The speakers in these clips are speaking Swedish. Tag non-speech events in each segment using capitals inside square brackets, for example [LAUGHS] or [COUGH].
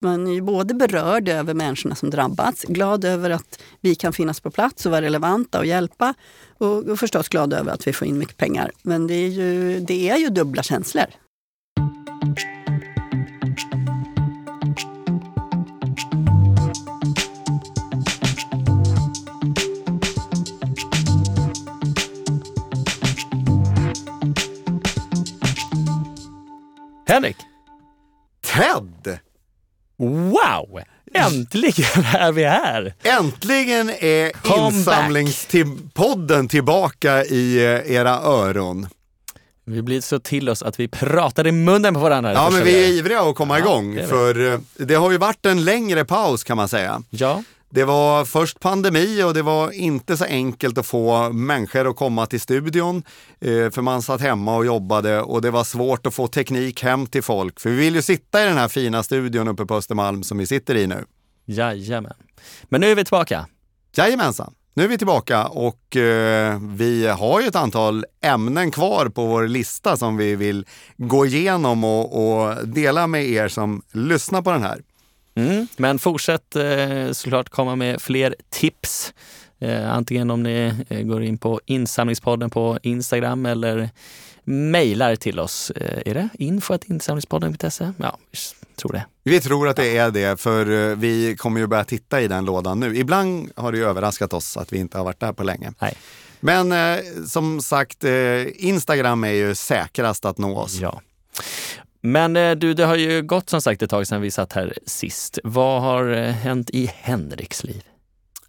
man är ju både berörd över människorna som drabbats, glad över att vi kan finnas på plats och vara relevanta och hjälpa och, och förstås glad över att vi får in mycket pengar. Men det är ju, det är ju dubbla känslor. Henrik! Ted! Wow! Äntligen [LAUGHS] är vi här! Äntligen är insamlingspodden tillbaka i eh, era öron. Vi blir så till oss att vi pratar i munnen på varandra. Ja, men vi är ivriga att komma Ja, igång. det för eh, det har ju varit en längre paus kan man säga. Ja, Det var först pandemi och det var inte så enkelt att få människor att komma till studion. eh, För man satt hemma och jobbade och det var svårt att få teknik hem till folk. För vi vill ju sitta i den här fina studion uppe på Östermalm som vi sitter i nu. jajamän. Men nu är vi tillbaka. Jajamensan, nu är vi tillbaka och eh, vi har ju ett antal ämnen kvar på vår lista som vi vill gå igenom och, och dela med er som lyssnar på den här. Mm. Men fortsätt eh, såklart komma med fler tips. Eh, antingen om ni eh, går in på insamlingspodden på Instagram eller mejlar till oss. Eh, är det info.insamlingspodden.se? Ja, tror det. Vi tror att det är det, för eh, vi kommer ju börja titta i den lådan nu. Ibland har det ju överraskat oss att vi inte har varit där på länge. Nej. Men eh, som sagt, eh, Instagram är ju säkrast att nå oss. Ja. Men eh, du, det har ju gått som sagt ett tag sedan vi satt här sist. Vad har eh, hänt i Henriks liv?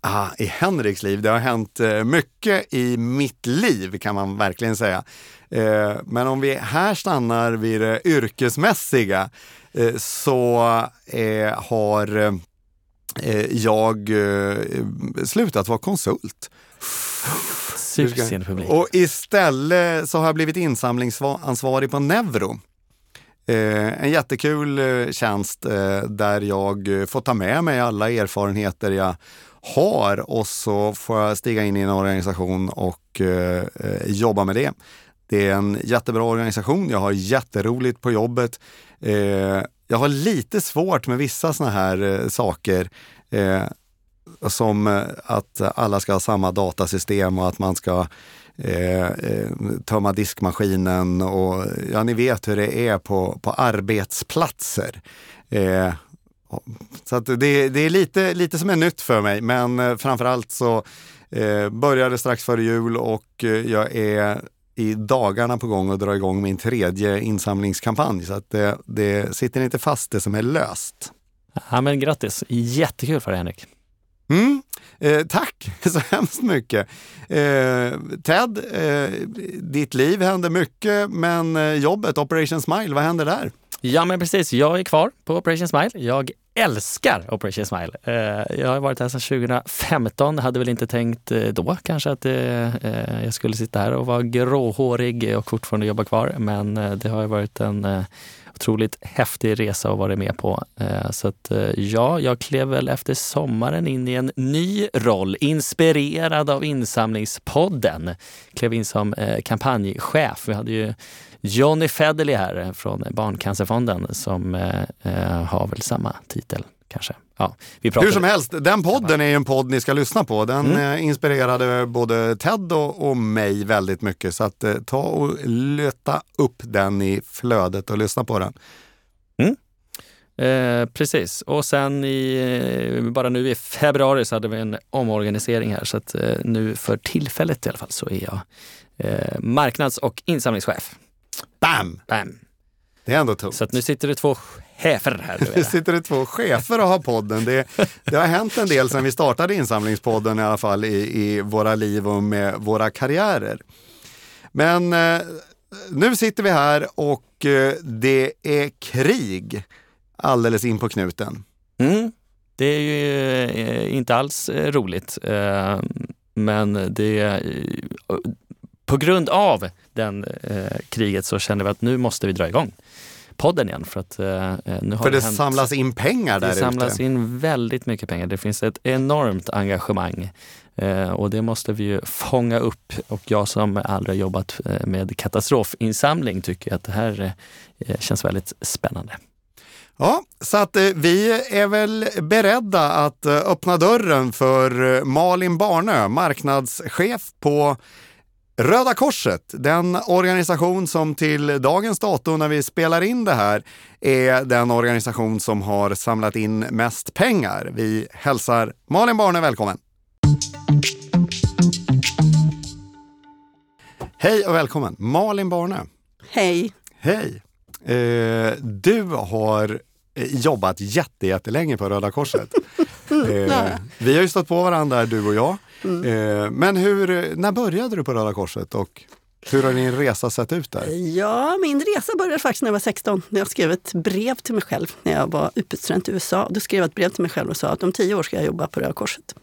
Ah, I Henriks liv, det har hänt eh, mycket i mitt liv kan man verkligen säga. Men om vi här stannar vid det yrkesmässiga så har jag slutat vara konsult. Susen publik. Och istället så har jag blivit insamlingsansvarig på Neuro. Eh, en jättekul eh, tjänst eh, där jag eh, får ta med mig alla erfarenheter jag har och så får jag stiga in i en organisation och eh, eh, jobba med det. Det är en jättebra organisation, jag har jätteroligt på jobbet. Eh, jag har lite svårt med vissa såna här eh, saker. Eh, som att alla ska ha samma datasystem och att man ska eh, eh, tömma diskmaskinen och ja, ni vet hur det är på, på arbetsplatser. Eh, så att det, det är lite, lite som är nytt för mig, men eh, framförallt så eh, började strax före jul och eh, jag är i dagarna på gång att dra igång min tredje insamlingskampanj. Så att det, det sitter inte fast det som är löst. Ja, men grattis! Jättekul för dig Henrik. Mm. Eh, tack [LAUGHS] så hemskt mycket. Eh, Ted, eh, ditt liv händer mycket, men eh, jobbet, Operation Smile, vad händer där? Ja, men precis. Jag är kvar på Operation Smile. Jag älskar Operation Smile. Eh, Jag har varit här sedan 2015. Hade väl inte tänkt eh, då kanske att eh, eh, jag skulle sitta här och vara gråhårig och fortfarande jobba kvar. Men eh, det har ju varit en eh, otroligt häftig resa att vara med på. Eh, så att eh, ja, jag klev väl efter sommaren in i en ny roll, inspirerad av insamlingspodden. Klev in som eh, kampanjchef. Vi hade ju Johnny Federley här från Barncancerfonden som har väl samma titel kanske. Ja, vi Hur som helst, den podden är ju en podd ni ska lyssna på. Den eh, inspirerade både Ted och, och mig väldigt mycket. Så att eh, ta och löta upp den i flödet och lyssna på den. Eh, precis. Och sen i, eh, bara nu i februari så hade vi en omorganisering här så att eh, nu för tillfället i alla fall så är jag eh, marknads och insamlingschef. Bam! Bam. Det är ändå tungt. Så att nu sitter det två chefer här. Nu [LAUGHS] sitter det två chefer och har podden. Det, det har hänt en del sedan vi startade insamlingspodden i alla fall i, i våra liv och med våra karriärer. Men eh, nu sitter vi här och eh, det är krig alldeles in på knuten. Mm. Det är ju eh, inte alls eh, roligt. Eh, men det är, på grund av den kriget så kände vi att nu måste vi dra igång podden igen. För att eh, nu har För det hänt- samlas in pengar Det där samlas ute. in väldigt mycket pengar. Det finns ett enormt engagemang eh, och det måste vi ju fånga upp. Och jag som aldrig har jobbat eh, med katastrofinsamling tycker att det här eh, känns väldigt spännande. Ja, så att eh, vi är väl beredda att eh, öppna dörren för eh, Malin Barnö, marknadschef på Röda Korset, den organisation som till dagens dato när vi spelar in det här är den organisation som har samlat in mest pengar. Vi hälsar Malin Barnö välkommen! Hej och välkommen! Malin Barnö. Hej! Hej! Eh, du har jobbat jättelänge på Röda Korset. [LAUGHS] eh, vi har ju stått på varandra, du och jag. Mm. Eh, men hur, när började du på Röda Korset och hur har din resa sett ut där? Ja, min resa började faktiskt när jag var 16. När jag skrev ett brev till mig själv när jag var utbytesstudent i USA. Då skrev jag ett brev till mig själv och sa att om tio år ska jag jobba på Röda Korset.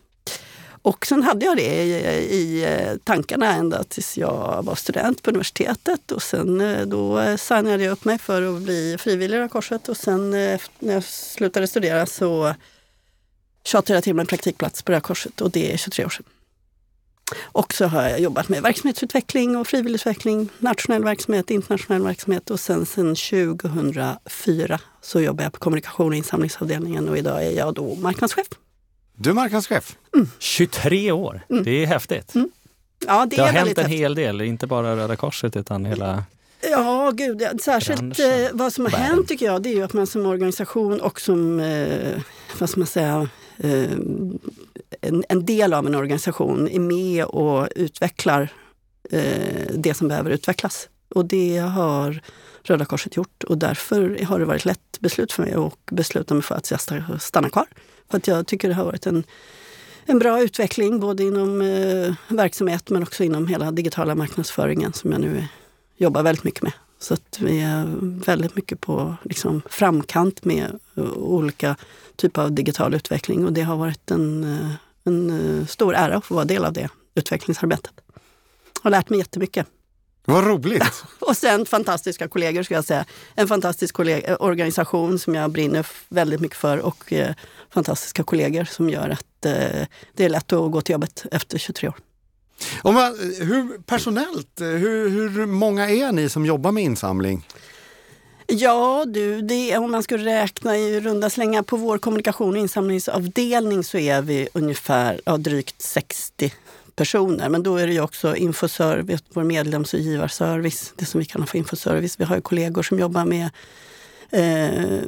Och sen hade jag det i, i eh, tankarna ända tills jag var student på universitetet. Och sen eh, då signade jag upp mig för att bli frivillig i Röda Korset. Och sen när jag slutade studera så tjatade till en praktikplats på Röda Korset och det är 23 år sedan. Och så har jag jobbat med verksamhetsutveckling och frivilligutveckling, nationell verksamhet, internationell verksamhet och sen, sen 2004 så jobbar jag på kommunikation och insamlingsavdelningen och idag är jag då marknadschef. Du är marknadschef? Mm. 23 år, mm. det är häftigt. Mm. Ja, det, det har hänt en häftigt. hel del, inte bara Röda Korset utan hela Ja, gud. Särskilt eh, vad som har världen. hänt tycker jag, det är ju att man som organisation och som, eh, vad ska man säga, Eh, en, en, del av en organisation är med och utvecklar eh, det som behöver utvecklas. Och det har Röda Korset gjort och därför har det varit ett lätt beslut för mig att besluta mig för att jag stannar kvar. För att jag tycker det har varit en, en bra utveckling både inom eh, verksamhet men också inom hela digitala marknadsföringen som jag nu jobbar väldigt mycket med. Så att vi är väldigt mycket på liksom, framkant med uh, olika typer av digital utveckling och det har varit en, uh, en uh, stor ära att få vara del av det utvecklingsarbetet. Har lärt mig jättemycket. Vad roligt! [LAUGHS] och sen fantastiska kollegor ska jag säga. En fantastisk organisation som jag brinner väldigt mycket för och eh, fantastiska kollegor som gör att eh, det är lätt att gå till jobbet efter 23 år. Om man, hur personellt, hur, hur många är ni som jobbar med insamling? Ja du, det, om man skulle räkna i runda slängar på vår kommunikation och insamlingsavdelning så är vi ungefär ja, drygt 60 personer. Men då är det ju också infoservice, vår medlems och givarservice, det som vi kallar för infoservice. Vi har ju kollegor som jobbar med eh,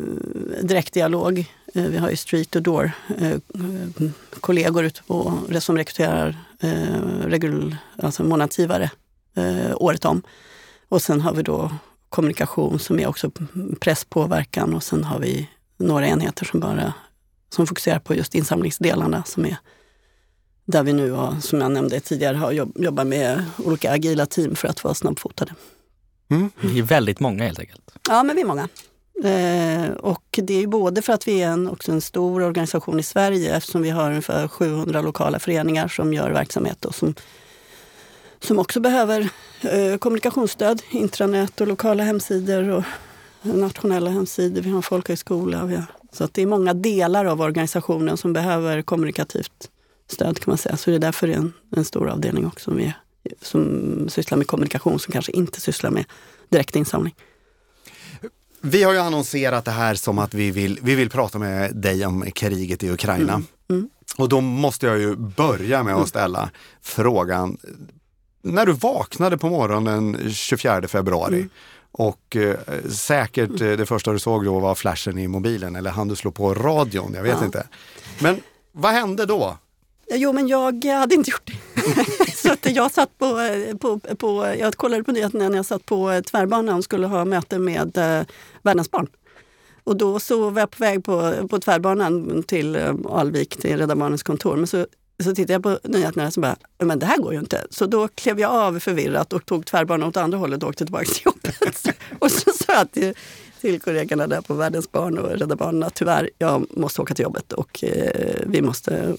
direktdialog. Eh, vi har ju street to door eh, kollegor ute på, som rekryterar eh, regul, alltså månadsgivare året om. Och sen har vi då kommunikation som är också presspåverkan och sen har vi några enheter som bara som fokuserar på just insamlingsdelarna som är där vi nu, har, som jag nämnde tidigare, har jobb, jobbar med olika agila team för att vara snabbfotade. Mm. Vi är väldigt många helt enkelt. Ja, men vi är många. Eh, och det är både för att vi är en, också en stor organisation i Sverige eftersom vi har ungefär 700 lokala föreningar som gör verksamhet och som, som också behöver eh, kommunikationsstöd, intranät och lokala hemsidor och nationella hemsidor. Vi har en folkhögskola. Vi har, så att det är många delar av organisationen som behöver kommunikativt stöd kan man säga. Så det är därför det är en, en stor avdelning också som, vi, som sysslar med kommunikation som kanske inte sysslar med direktinsamling. Vi har ju annonserat det här som att vi vill, vi vill prata med dig om kriget i Ukraina. Mm. Mm. Och då måste jag ju börja med att mm. ställa mm. frågan, när du vaknade på morgonen 24 februari mm. och eh, säkert eh, det första du såg då var flashen i mobilen eller hann du slå på radion? Jag vet ja. inte. Men vad hände då? Jo, men jag hade inte gjort det. [LAUGHS] så att jag satt på, på, på, jag kollade på nyheterna när jag satt på tvärbanan och skulle ha möte med eh, Världens barn. Och då så var jag på väg på, på tvärbanan till eh, Alvik, till Rädda Barnens kontor. Men så, så tittade jag på nyheterna och bara, men det här går ju inte. Så då klev jag av förvirrat och tog tvärbanan åt andra hållet och åkte tillbaka till jobbet. [LAUGHS] och så sa jag till, till kollegorna där på Världens barn och Rädda Barnen att tyvärr, jag måste åka till jobbet och eh, vi måste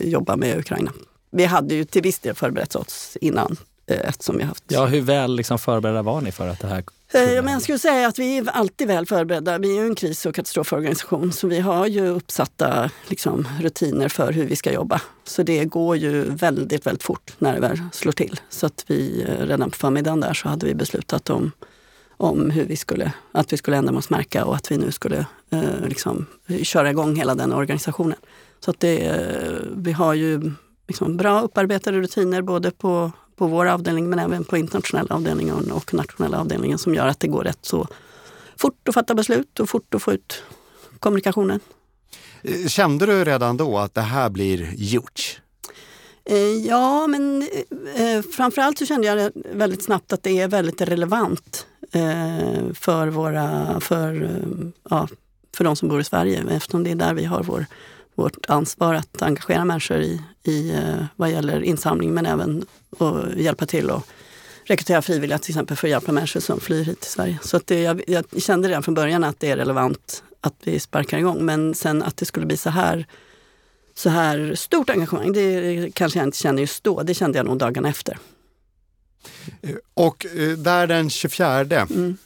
jobba med Ukraina. Vi hade ju till viss del förberett oss innan eh, eftersom vi haft... Ja, hur väl liksom förberedda var ni för att det här eh, Ja, men jag skulle säga att vi är alltid väl förberedda. Vi är ju en kris och katastroforganisation så vi har ju uppsatta liksom, rutiner för hur vi ska jobba. Så det går ju väldigt, väldigt fort när det väl slår till. Så att vi redan på förmiddagen där så hade vi beslutat om, om hur vi skulle, att vi skulle ändamålsmärka och att vi nu skulle eh, liksom, köra igång hela den organisationen. Så att det, vi har ju liksom bra upparbetade rutiner både på, på vår avdelning men även på internationella avdelningen och nationella avdelningen som gör att det går rätt så fort att fatta beslut och fort att få ut kommunikationen. Eh, kände du redan då att det här blir gjort? Eh, ja, men eh, framförallt så kände jag väldigt snabbt att det är väldigt relevant eh, för, våra, för, eh, ja, för de som bor i Sverige eftersom det är där vi har vår, vårt ansvar att engagera människor i, i eh, vad gäller insamling men även att hjälpa till och rekrytera frivilliga till exempel för att hjälpa människor som flyr hit till Sverige. Så att det, jag, jag kände redan från början att det är relevant att vi sparkar igång. Men sen att det skulle bli så här, så här stort engagemang, det kanske jag inte känner just då. Det kände jag nog dagarna efter. Och eh, där den 24, mm.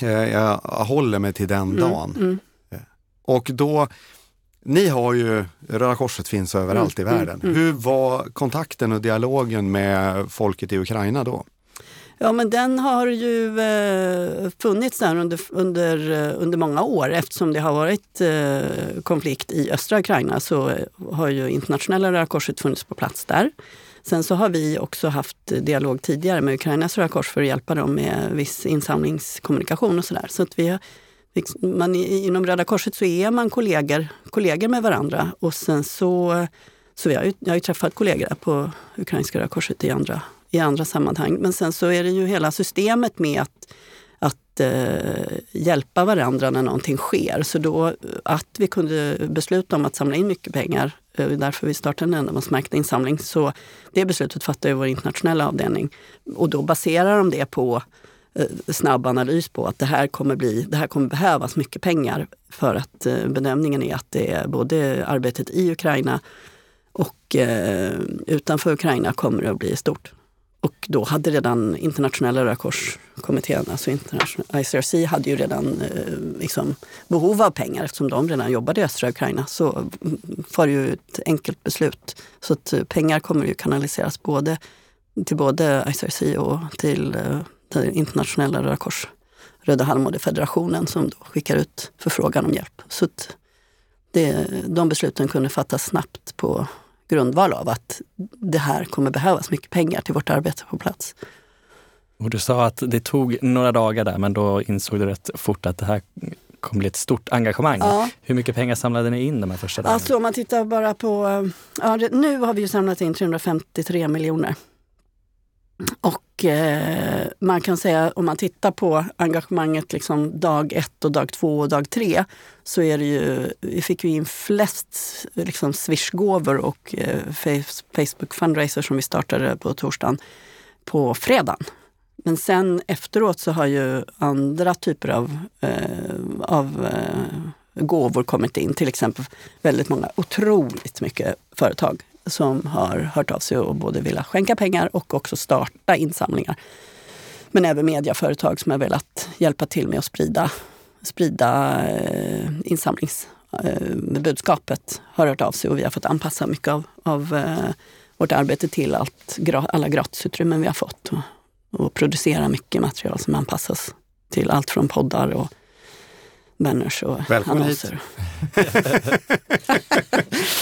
Eh, jag håller mig till den mm, dagen. Mm. Och då, ni har ju, Röda Korset finns överallt mm, i världen. Mm, Hur var kontakten och dialogen med folket i Ukraina då? Ja, men den har ju eh, funnits där under, under, eh, under många år. Eftersom det har varit eh, konflikt i östra Ukraina så har ju internationella Röda Korset funnits på plats där. Sen så har vi också haft dialog tidigare med Ukrainas Röda Kors för att hjälpa dem med viss insamlingskommunikation och sådär. Så att vi Liksom, man, inom Röda Korset så är man kollegor, kollegor med varandra och sen så, så vi har ju, jag har ju träffat kollegor på Ukrainska Röda Korset i andra i andra sammanhang. Men sen så är det ju hela systemet med att, att eh, hjälpa varandra när någonting sker. Så då att vi kunde besluta om att samla in mycket pengar, eh, därför vi startade en ändamålsmärkt insamling, så det beslutet fattade vår internationella avdelning. Och då baserar de det på Eh, snabb analys på att det här kommer, bli, det här kommer behövas mycket pengar för att eh, bedömningen är att det är både arbetet i Ukraina och eh, utanför Ukraina kommer att bli stort. Och då hade redan internationella Röda Korskommittén, alltså ICRC, hade ju redan liksom behov av pengar eftersom de redan jobbade i östra Ukraina. Så mm, var det ju ett enkelt beslut. Så att pengar kommer ju kanaliseras både till både ICRC och till, eh, till internationella Röda Kors, Röda Halvmånefederationen som då skickar ut förfrågan om hjälp. Så att det, de besluten kunde fattas snabbt på grundval av att det här kommer behövas mycket pengar till vårt arbete på plats. Och du sa att det tog några dagar där, men då insåg du rätt fort att det här kommer bli ett stort engagemang. Ja. Hur mycket pengar samlade ni in de här första dagarna? Alltså om man tittar bara på, ja, nu har vi samlat in 353 miljoner. Och eh, man kan säga om man tittar på engagemanget liksom dag ett och dag två och dag tre så är det ju, vi fick ju in flest liksom swishgåvor och eh, Facebook fundraiser som vi startade på torsdagen på fredagen. Men sen efteråt så har ju andra typer av, eh, av eh, gåvor kommit in. Till exempel väldigt många, otroligt mycket företag som har hört av sig och både velat skänka pengar och också starta insamlingar. Men även mediaföretag som har velat hjälpa till med att sprida, sprida eh, insamlingsbudskapet eh, har hört av sig och vi har fått anpassa mycket av, av eh, vårt arbete till allt, alla gratisutrymmen vi har fått och, och producera mycket material som anpassas till allt från poddar och banners och Välkommen annonser. [LAUGHS]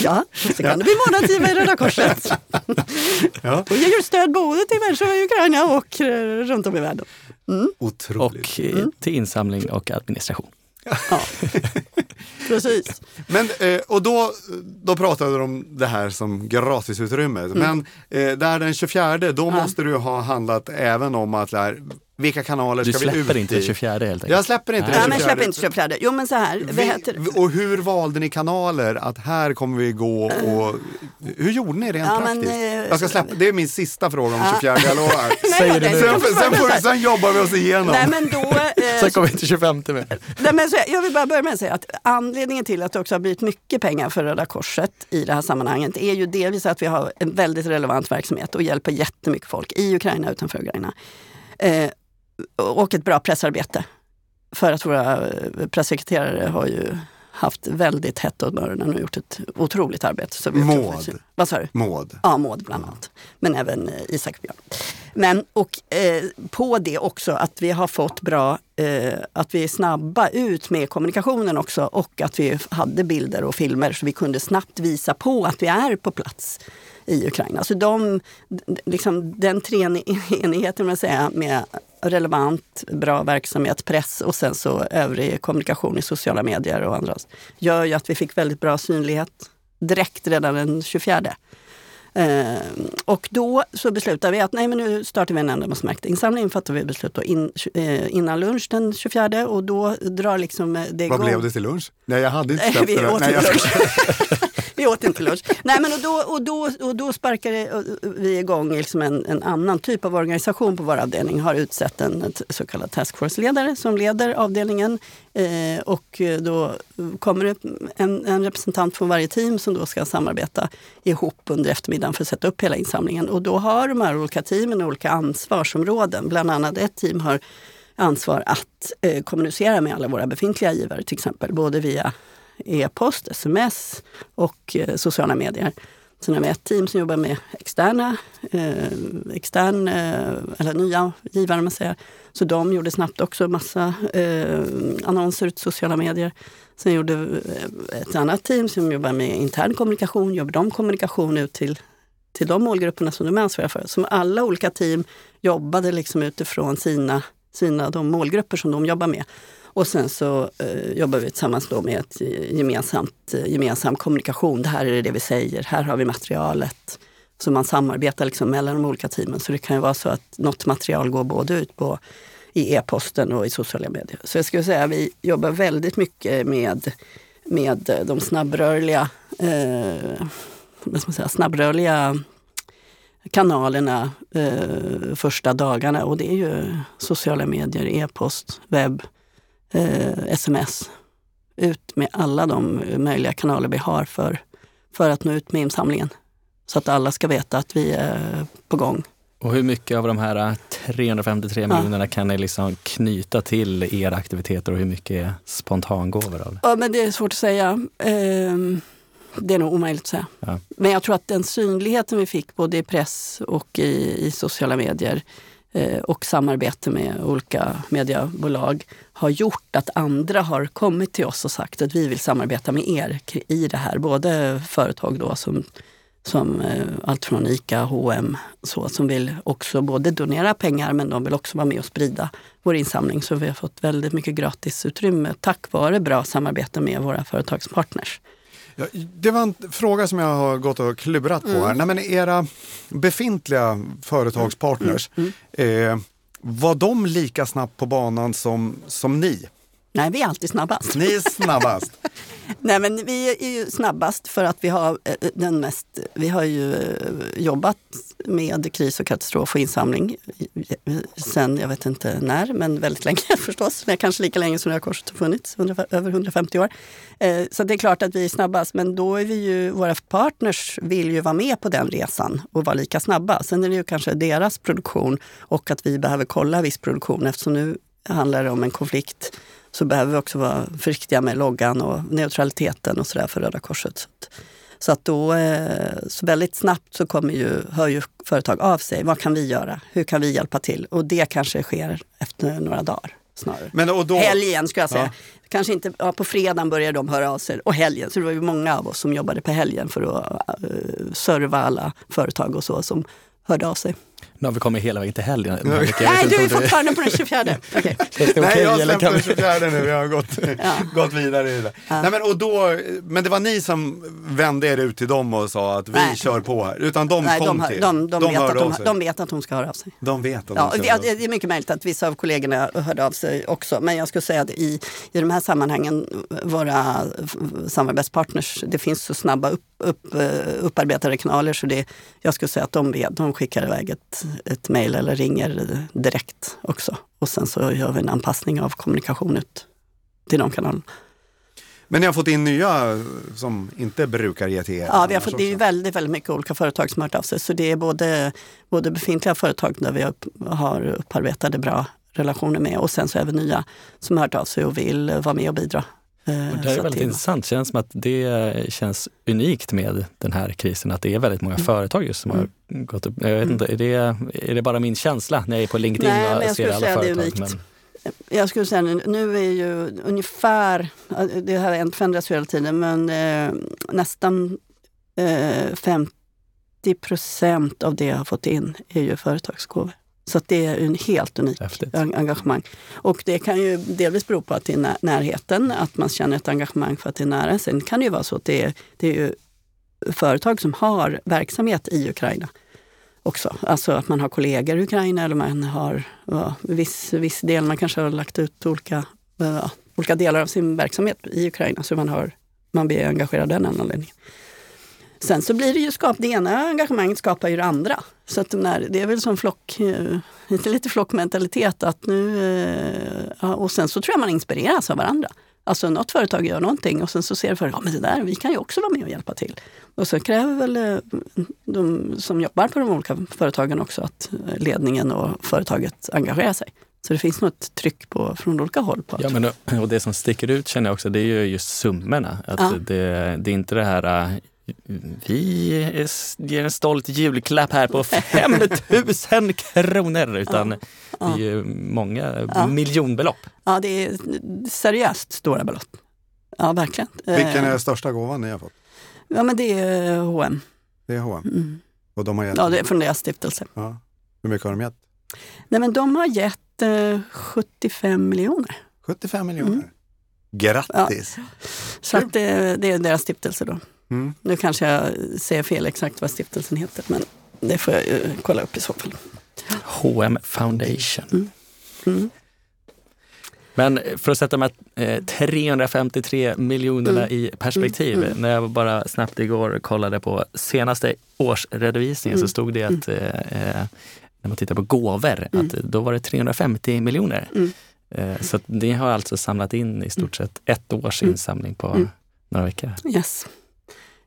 Ja, så kan det bli månadsgivare i Röda Korset. [LAUGHS] ja. Och ger stöd både till människor i Ukraina och eh, runt om i världen. Mm. Otroligt. Och eh, mm. till insamling och administration. Ja, [LAUGHS] precis. Men, eh, och då, då pratade du om det här som gratisutrymme. Mm. Men där den 24, då ja. måste du ha handlat även om att vilka kanaler du ska vi ut Du släpper inte 24 helt enkelt? Jag släpper inte Nej. den 24. Ja, men släpper inte 24. Jo men så här. Vi, och hur valde ni kanaler? Att här kommer vi gå och... Hur gjorde ni rent ja, praktiskt? Men, jag ska släppa, det är min sista fråga om 24, jag lovar. [LAUGHS] Säger det sen, sen, får, sen jobbar vi oss igenom. Nej, men då, eh, sen kommer vi till 25 med. Nej, men så, jag vill bara börja med att säga att anledningen till att det också har blivit mycket pengar för Röda Korset i det här sammanhanget är ju delvis att vi har en väldigt relevant verksamhet och hjälper jättemycket folk i Ukraina och utanför Ukraina. Eh, och ett bra pressarbete. För att våra pressekreterare har ju haft väldigt hett om öronen och gjort ett otroligt arbete. Så vi Maud. Vad sa du? Maud. Ja, Maud bland annat. Men även eh, Isak Björn. Men och eh, på det också att vi har fått bra, eh, att vi är snabba ut med kommunikationen också och att vi hade bilder och filmer så vi kunde snabbt visa på att vi är på plats i Ukraina. Så de, liksom, den treenigheten man säga, med relevant, bra verksamhet, press och sen så övrig kommunikation i sociala medier och andra gör ju att vi fick väldigt bra synlighet direkt redan den 24. Eh, och då så beslutade vi att nej, men nu startar vi en ändamålsmärkt insamling. Fattar vi beslut då in, eh, innan lunch den 24 och då drar liksom eh, det Vad igång. blev det till lunch? Nej, jag hade inte [LAUGHS] släppt det. åt Nej, jag lunch. [LAUGHS] vi åt inte lunch. Nej, men och då, och då, och då sparkade vi igång liksom en, en annan typ av organisation på vår avdelning. Har utsett en så kallad taskforce-ledare som leder avdelningen. Eh, och då kommer det en, en representant från varje team som då ska samarbeta ihop under eftermiddagen för att sätta upp hela insamlingen. Och då har de här olika teamen olika ansvarsområden. Bland annat ett team har ansvar att eh, kommunicera med alla våra befintliga givare till exempel. Både via e-post, sms och eh, sociala medier. Sen har vi ett team som jobbar med externa, eh, extern, eh, eller nya givare man säger. Så de gjorde snabbt också massa eh, annonser ut sociala medier. Sen gjorde ett annat team som jobbar med intern kommunikation, jobbar de kommunikation ut till, till de målgrupperna som de är ansvariga för. Som alla olika team jobbade liksom utifrån sina, sina de målgrupper som de jobbar med. Och sen så eh, jobbar vi tillsammans då med ett gemensamt, eh, gemensam kommunikation. Det här är det vi säger, här har vi materialet. Så man samarbetar liksom mellan de olika teamen. Så det kan ju vara så att något material går både ut på i e-posten och i sociala medier. Så jag skulle säga att vi jobbar väldigt mycket med, med eh, de snabbrörliga, eh, vad ska man säga, snabbrörliga kanalerna eh, första dagarna och det är ju sociala medier, e-post, webb, eh, sms. Ut med alla de möjliga kanaler vi har för, för att nå ut med insamlingen. Så att alla ska veta att vi är på gång. Och hur mycket av de här 353 Ja. miljonerna kan ni liksom knyta till era aktiviteter och hur mycket är spontangåvor av det? Ja, men det är svårt att säga. Ehm, det är nog omöjligt att säga. Ja. Men jag tror att den synligheten vi fick både i press och i, i sociala medier Eh, och samarbete med olika mediebolag har gjort att andra har kommit till oss och sagt att vi vill samarbeta med er i det här. Både företag då som, som eh, allt från ICA, H&M så, som vill också både donera pengar men de vill också vara med och sprida vår insamling. Så vi har fått väldigt mycket gratisutrymme tack vare bra samarbete med våra företagspartners. Ja, det var en fråga som jag har gått och klurat på Mm. här. Nej, men era befintliga företagspartners, Mm. Eh, var de lika snabbt på banan som, som ni? Nej, vi är alltid snabbast. Ni är snabbast. [LAUGHS] Nej, men vi är ju snabbast för att vi har eh, den mest... Vi har ju eh, jobbat med kris och katastrof och insamling sen, jag vet inte när, men väldigt länge [LAUGHS] förstås. Men Kanske lika länge som Röda Korset har funnits, 100, över 150 år. Eh, Så det är klart att vi är snabbast, men då är vi ju, våra partners vill ju vara med på den resan och vara lika snabba. Sen är det ju kanske deras produktion och att vi behöver kolla viss produktion eftersom nu handlar det om en konflikt så behöver vi också vara försiktiga med loggan och neutraliteten och sådär för Röda Korset. Så att, då, eh, så väldigt snabbt så kommer ju, hör ju företag av sig. Vad kan vi göra? Hur kan vi hjälpa till? Och det kanske sker efter några dagar snarare. Men, och då, Helgen ska jag säga. Ja. Kanske inte, ja, på fredagen börjar de höra av sig och helgen. Så det var ju många av oss som jobbade på helgen för att uh, serva alla företag och så som hörde av sig. Nu har vi kommit hela vägen till helgen. Jag Nej, du är fortfarande på den 24. [LAUGHS] Okej. Känns det Nej, jag har eller släppt kan den vi- 24 nu, vi har gått, [LAUGHS] Ja. gått vidare i det. Ja. Nej, men, och då, men det var ni som vände er ut till dem och sa att vi Nej. kör på här, utan de Nej, kom de, till de, de, vet att de, de vet att de ska höra av sig. De vet att Ja, de det ska höra av sig. det är mycket möjligt att vissa av kollegorna hörde av sig också. Men jag skulle säga att i, i de här sammanhangen, våra samarbetspartners, det finns så snabba upp, upp, eh, upparbetade kanaler så det, jag skulle säga att de vet, de skickar iväg ett, ett mejl eller ringer direkt också. Och sen så gör vi en anpassning av kommunikation ut till de kanalerna. Men ni har fått in nya som inte brukar ge till er? Ja, vi har fått, det är väldigt, väldigt mycket olika företag som har hört av sig. Så det är både, både befintliga företag där vi upp, har upparbetade bra relationer med och sen så även nya som har hört av sig och vill vara med och bidra Och det är väldigt intressant. Det känns som att det känns unikt med den här krisen. Att det är väldigt många mm. företag just som mm. har gått upp. Jag vet mm. inte, är det, är det bara min känsla när jag är på LinkedIn Nej, och ser alla företag? Det är unikt. Men... Jag skulle säga nu är ju ungefär, det här förändras ju hela tiden, men eh, nästan eh, 50 procent av det jag har fått in är ju företagsgåvor. Så det är en helt unik Häftigt. engagemang. Och det kan ju delvis bero på att det är närheten, att man känner ett engagemang för att det är nära. Sen kan det ju vara så att det är, det är företag som har verksamhet i Ukraina också. Alltså att man har kollegor i Ukraina eller man har ja, viss, viss del, man kanske har lagt ut olika, ja, olika delar av sin verksamhet i Ukraina så man, har, man blir engagerad av den anledningen. Sen så blir det ju skap, det ena engagemanget skapar ju det andra. Så att när, det är väl som flock, eh, lite, lite flockmentalitet. Att nu, eh, och sen så tror jag man inspireras av varandra. Alltså något företag gör någonting och sen så ser företaget, ja men det där, vi kan ju också vara med och hjälpa till. Och så kräver väl eh, de som jobbar på de olika företagen också att ledningen och företaget engagerar sig. Så det finns nog ett tryck på, från olika håll. På ja, men, och det som sticker ut känner jag också, det är ju just summorna. Att ja. det, det är inte det här vi ger en stolt julklapp här på 5000 kronor. Utan ja, det är ju många ja. miljonbelopp. Ja, det är seriöst stora belopp. Ja, verkligen. Vilken är den största gåvan ni har fått? Ja, men det är H&M. Det är H&M. Mm. Och de har gett? Ja, det är från deras stiftelse. Ja. Hur mycket har de gett? Nej, men de har gett eh, 75 miljoner. 75 miljoner? Mm. Grattis! Ja. Så att det, det, är deras stiftelse då. Mm. Nu kanske jag säger fel exakt vad stiftelsen heter, men det får jag ju kolla upp i så fall. H&M Foundation. Mm. Mm. Men för att sätta de här 353 miljonerna mm. i perspektiv. Mm. Mm. När jag bara snabbt igår kollade på senaste årsredovisningen så stod det att eh, eh, när man tittar på gåvor, att då var det 350 miljoner. Eh, så ni har alltså samlat in i stort sett ett års insamling på några veckor. Yes.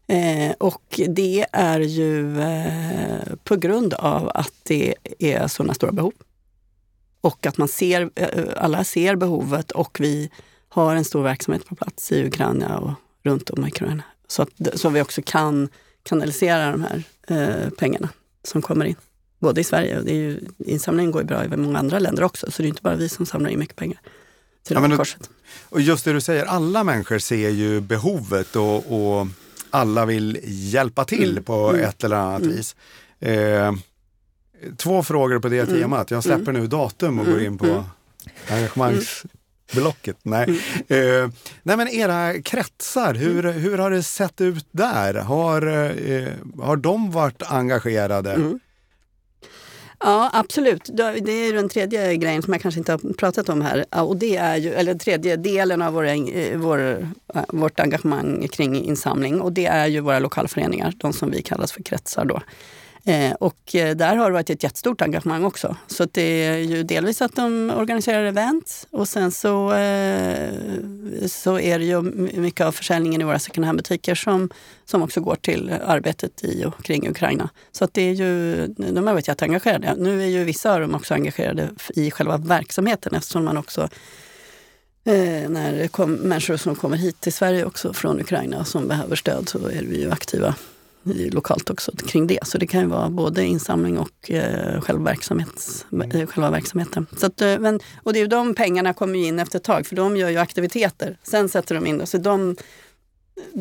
Eh, och det är ju eh, på grund av att det är sådana stora behov. Och att man ser, eh, alla ser behovet och vi har en stor verksamhet på plats i Ukraina och runt om i Ukraina. Så att så vi också kan kanalisera de här eh, pengarna som kommer in. Både i Sverige och det är ju, insamlingen går ju bra i många andra länder också. Så det är inte bara vi som samlar in mycket pengar till ja, korset. Och just det du säger, alla människor ser ju behovet och, och alla vill hjälpa till mm. på mm. ett eller annat mm. vis. Eh, två frågor på det mm. temat. Jag släpper mm. nu datum och går in på engagemangs Nej. Eh, nej men era kretsar, hur, hur har det sett ut där? Har, eh, har de varit engagerade? Ja, absolut. Det är den tredje grejen som jag kanske inte har pratat om här. Och det är ju, eller tredje delen av vår, vår, vårt engagemang kring insamling. Och det är ju våra lokalföreningar, de som vi kallas för kretsar. Då. Eh, och eh, där har det varit ett jättestort engagemang också. Så det är ju delvis att de organiserar event och sen så, eh, så är det ju mycket av försäljningen i våra second hand-butiker som, som också går till arbetet i och kring Ukraina. Så att det är ju, de har varit jätteengagerade. Nu är ju vissa av dem också engagerade i själva verksamheten eftersom man också Eh, när det kom människor som kommer hit till Sverige också från Ukraina som behöver stöd så är vi ju aktiva lokalt också kring det. Så det kan ju vara både insamling och eh, själva, verksamhets, mm. själva verksamheten. Så att, eh, men, och det är de pengarna kommer in efter ett tag för de gör ju aktiviteter. Sen sätter de in det. Så de,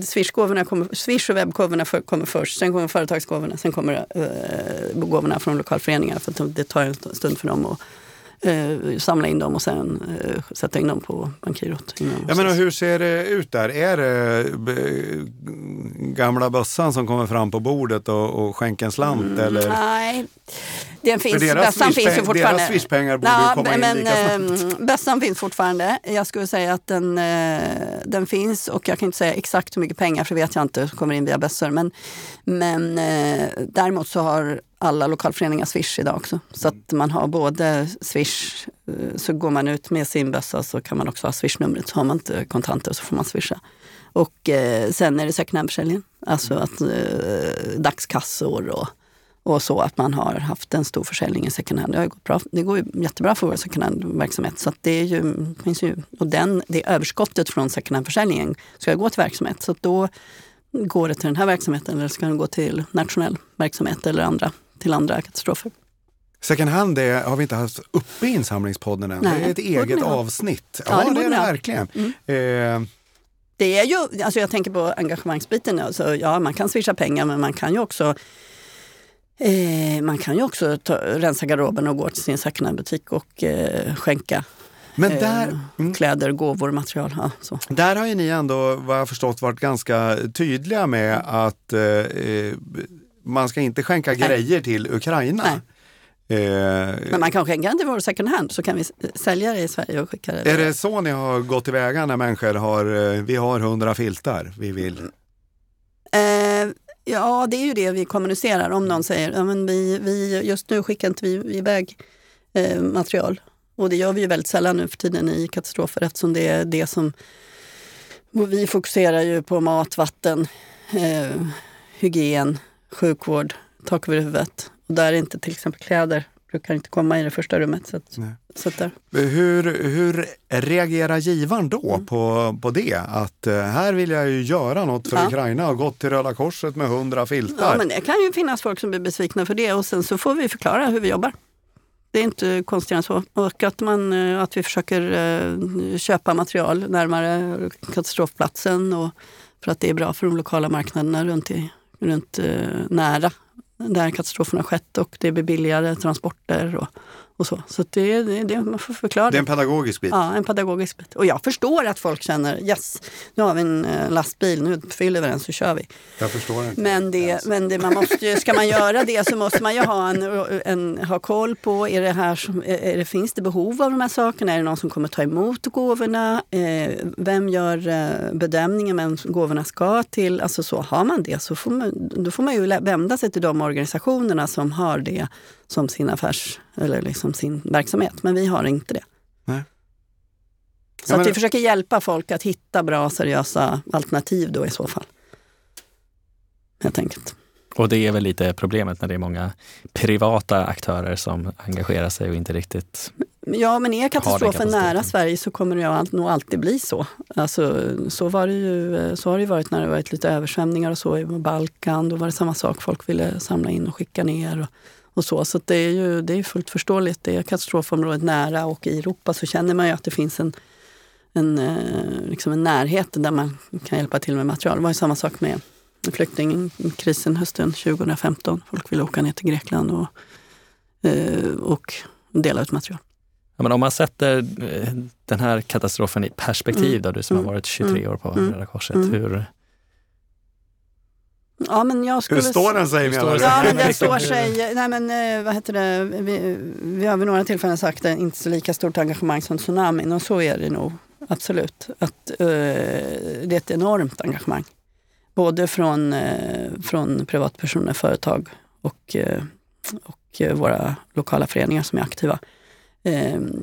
Swish-gåvorna kommer, Swish och webbgåvorna för, kommer först, sen kommer företagsgåvorna, sen kommer eh, gåvorna från lokalföreningar för att det tar en stund för dem att eh, samla in dem och sen eh, sätta in dem på bankgirot. Ja, men hur ser det ut där? Är det gamla bössan som kommer fram på bordet och, och skänker en slant? Mm, eller? Nej, den finns, bössan finns ju fortfarande. Deras swishpengar borde ja, komma men, in lika snabbt. Ehm, bössan finns fortfarande. Jag skulle säga att den, eh, den finns och jag kan inte säga exakt hur mycket pengar för det vet jag inte, kommer in via bössor. Men, men eh, däremot så har alla lokalföreningar Swish idag också. Så att man har både Swish, eh, så går man ut med sin bössa så kan man också ha Swish-numret. Så har man inte kontanter så får man swisha. Och eh, sen är det second hand-försäljning. Alltså att eh, dagskassor och och så att man har haft en stor försäljning i second hand. Det, har gått bra. det går ju jättebra för vår second hand-verksamhet. Så det, är ju, finns ju, och den, det överskottet från second hand-försäljningen ska gå till verksamhet. Så då går det till den här verksamheten eller ska den gå till nationell verksamhet eller andra, till andra katastrofer. Second hand är, har vi inte haft uppe i insamlingspodden än. Nej, det är ett eget avsnitt. Ja, ja det, är det verkligen. Mm. Eh, det är ju, alltså jag tänker på engagemangsbiten. Alltså, ja, man kan swisha pengar men man kan ju också eh, man kan ju också ta, rensa garderoben och gå till sin butik och eh, skänka men där, eh, mm. kläder, gåvor, material. Ja, så. Där har ju ni ändå, vad jag förstått, varit ganska tydliga med att eh, man ska inte skänka Nej. grejer till Ukraina. Nej. Eh, Men man kan skänka den till vår second hand så kan vi sälja det i Sverige och skicka det. Är det så ni har gått tillväga när människor har, eh, vi har hundra filtar vi vill? Eh, ja, det är ju det vi kommunicerar. Om någon säger, ja, men vi, vi, just nu skickar inte vi iväg eh, material. Och det gör vi ju väldigt sällan nu för tiden i katastrofer eftersom det är det som... Vi fokuserar ju på mat, vatten, eh, hygien, sjukvård, tak över huvudet och där är inte till exempel kläder brukar inte komma i det första rummet. Så att, så att där. Hur, hur reagerar givaren då mm. på, på det? Att uh, här vill jag ju göra något för ja. Ukraina och gått till Röda Korset med hundra filtar. Ja, men det kan ju finnas folk som blir besvikna för det och sen så får vi förklara hur vi jobbar. Det är inte konstigare än så. Och att, man, eh, att vi försöker uh, köpa material närmare katastrofplatsen och för att det är bra för de lokala marknaderna runt, i, runt eh, nära där katastrofen har skett och det blir billigare transporter och, och så. Så det, det, det, man får förklara. Det är en pedagogisk bit? Ja, en pedagogisk bit. Och jag förstår att folk känner yes, nu har vi en eh, lastbil, nu fyller vi den så kör vi. Jag förstår inte. Men, det, men det, man måste, ska man göra det så måste man ju ha, en, en, ha koll på, är det här som, är det, finns det behov av de här sakerna? Är det någon som kommer ta emot gåvorna? Eh, vem gör eh, bedömningen vem gåvorna ska till? Alltså så, har man det så får man, då får man ju vända sig till de organisationerna som har det som sin affärs eller liksom sin verksamhet. Men vi har inte det. Nej. Så att vi försöker hjälpa folk att hitta bra seriösa alternativ då i så fall. Helt enkelt. Och det är väl lite problemet när det är många privata aktörer som engagerar sig och inte riktigt Ja, men är katastrofen nära Sverige så kommer det nog alltid bli så. Alltså, så, var det ju, så har det varit när det varit lite översvämningar och så i Balkan. Då var det samma sak. Folk ville samla in och skicka ner. Och, och så så det är ju det är fullt förståeligt. Det är katastrofområdet nära och i Europa så känner man ju att det finns en, en, eh, liksom en närhet där man kan hjälpa till med material. Det var ju samma sak med flyktingkrisen hösten 2015. Folk ville åka ner till Grekland och, eh, och dela ut material. Ja, men om man sätter eh, den här katastrofen i perspektiv, mm. då, du som mm. har varit 23 mm. år på mm. Röda Korset, mm. hur, Ja, men jag skulle... Hur står den sig? Står ja, men den står [LAUGHS] sig... Nej, men eh, vad heter det? Vi, vi har vid några tillfällen sagt att det inte så lika stort engagemang som tsunamin och så är det nog absolut. Att, uh, det är ett enormt engagemang. Både från, uh, från privatpersoner, företag och, uh, och våra lokala föreningar som är aktiva.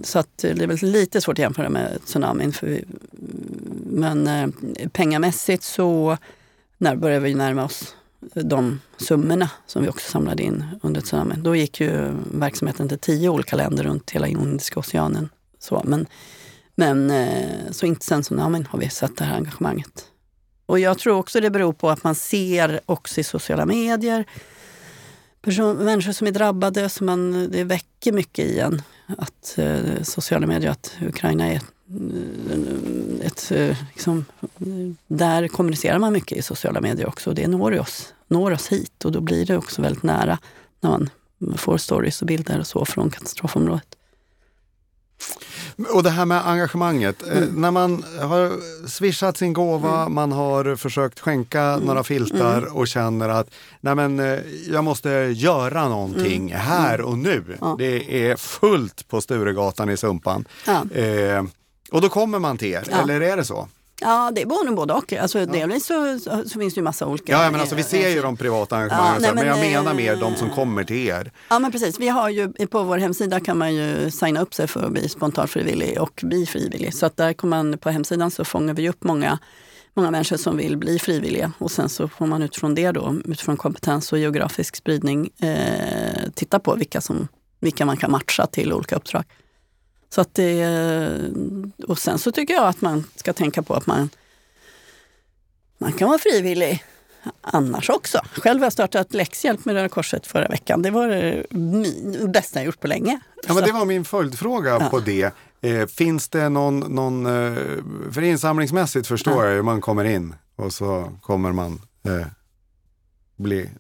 Så att det är väl lite svårt att jämföra med tsunamin. För vi, men pengamässigt så när började vi närma oss eh, de summorna som vi också samlade in under tsunamin. Då gick ju verksamheten till tio olika länder runt hela Indiska oceanen. Så, men, men eh, så inte sen tsunamin har vi sett det här engagemanget. Och jag tror också det beror på att man ser också i sociala medier person, människor som är drabbade, så man, det väcker mycket i en. Att eh, sociala medier, att Ukraina är ett, eh, liksom, där kommunicerar man mycket i sociala medier också. Det når oss, når oss hit och då blir det också väldigt nära när man får stories och bilder och så från katastrofområdet. Och det här med engagemanget. Eh, mm. När man har swishat sin gåva, mm. man har försökt skänka mm. några filtar mm. och känner att Nej, men, eh, jag måste göra någonting mm. här och nu. Ja. Det är fullt på Sturegatan i Sumpan. Ja. Eh, och då kommer man till er, ja. eller är det så? Ja, det är både, både och. Alltså, ja. Delvis så, så, finns det ju massa olika... Ja, men alltså, vi ser ju de privata engagemangen, ja, men, jag menar mer de som kommer till er. Ja, men precis. Vi har ju, på vår hemsida kan man ju signa upp sig för att bli spontanfrivillig och bli frivillig. Så att där kommer man, på hemsidan så fångar vi upp många många människor som vill bli frivilliga och sen så får man utifrån det då, utifrån kompetens och geografisk spridning, eh, titta på vilka, som, vilka man kan matcha till olika uppdrag. Så att det, och sen så tycker jag att man ska tänka på att man, man kan vara frivillig annars också. Själv har jag startat läxhjälp med Röda Korset förra veckan. Det var det bästa jag gjort på länge. Ja, men det var min följdfråga ja. på det. Eh, finns det någon, någon eh, för insamlingsmässigt förstår ja. jag hur man kommer in och så kommer man eh, bli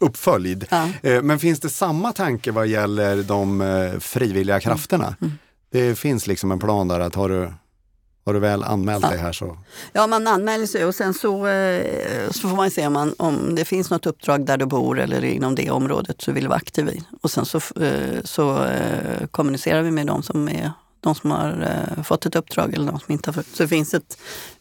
uppföljd. Ja. Eh, men finns det samma tanke vad gäller de eh, frivilliga krafterna? Mm. Mm. Det finns liksom en plan där att har du har du väl anmält ja. dig här så... Ja, man anmäler sig och sen så, eh, så får man se om, man, om det finns något uppdrag där du bor eller inom det området så vill du vara aktiv i. Och sen så, eh, så eh, kommunicerar vi med de som, är, de som har fått ett uppdrag eller de som inte har fått. Så det finns ett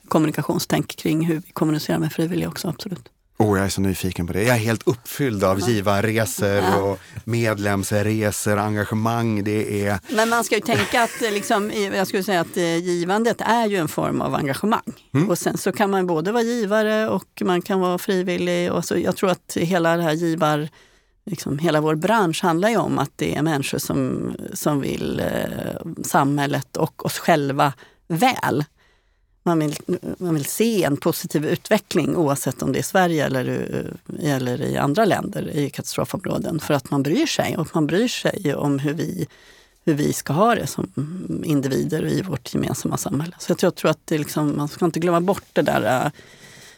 kommunikationstänk kring hur vi kommunicerar med frivilliga också, absolut. Oh, jag är så nyfiken på det. Jag är helt uppfylld av givarresor och medlemsresor, engagemang. Det är... Men man ska ju tänka att, liksom, jag skulle säga att eh, givandet är ju en form av engagemang. Mm. Och sen så kan man både vara givare och man kan vara frivillig. Och så, jag tror att hela det här givar... Liksom, hela vår bransch handlar ju om att det är människor som, som vill eh, samhället och oss själva väl man vill, man vill se en positiv utveckling oavsett om det är i Sverige eller, eh, eller i andra länder i katastrofområden. För att man bryr sig och man bryr sig om hur vi, hur vi ska ha det som individer i vårt gemensamma samhälle. Så jag tror att det liksom, man ska inte glömma bort det där eh,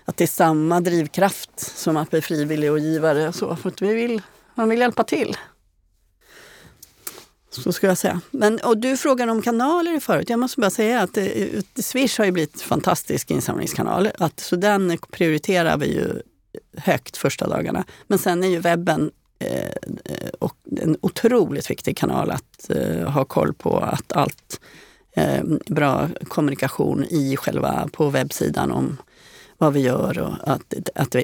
att det är samma drivkraft som att bli frivillig och givare. Och så, för att vi vill, man vill hjälpa till. Så skulle jag säga. Men, och du frågade om kanaler förut. Jag måste bara säga att eh, Swish har ju blivit en fantastisk insamlingskanal. Att, så den prioriterar vi ju högt första dagarna. Men sen är ju webben eh, eh, och en otroligt viktig kanal att eh, ha koll på att allt eh, bra kommunikation i själva på webbsidan om vad vi gör och att, att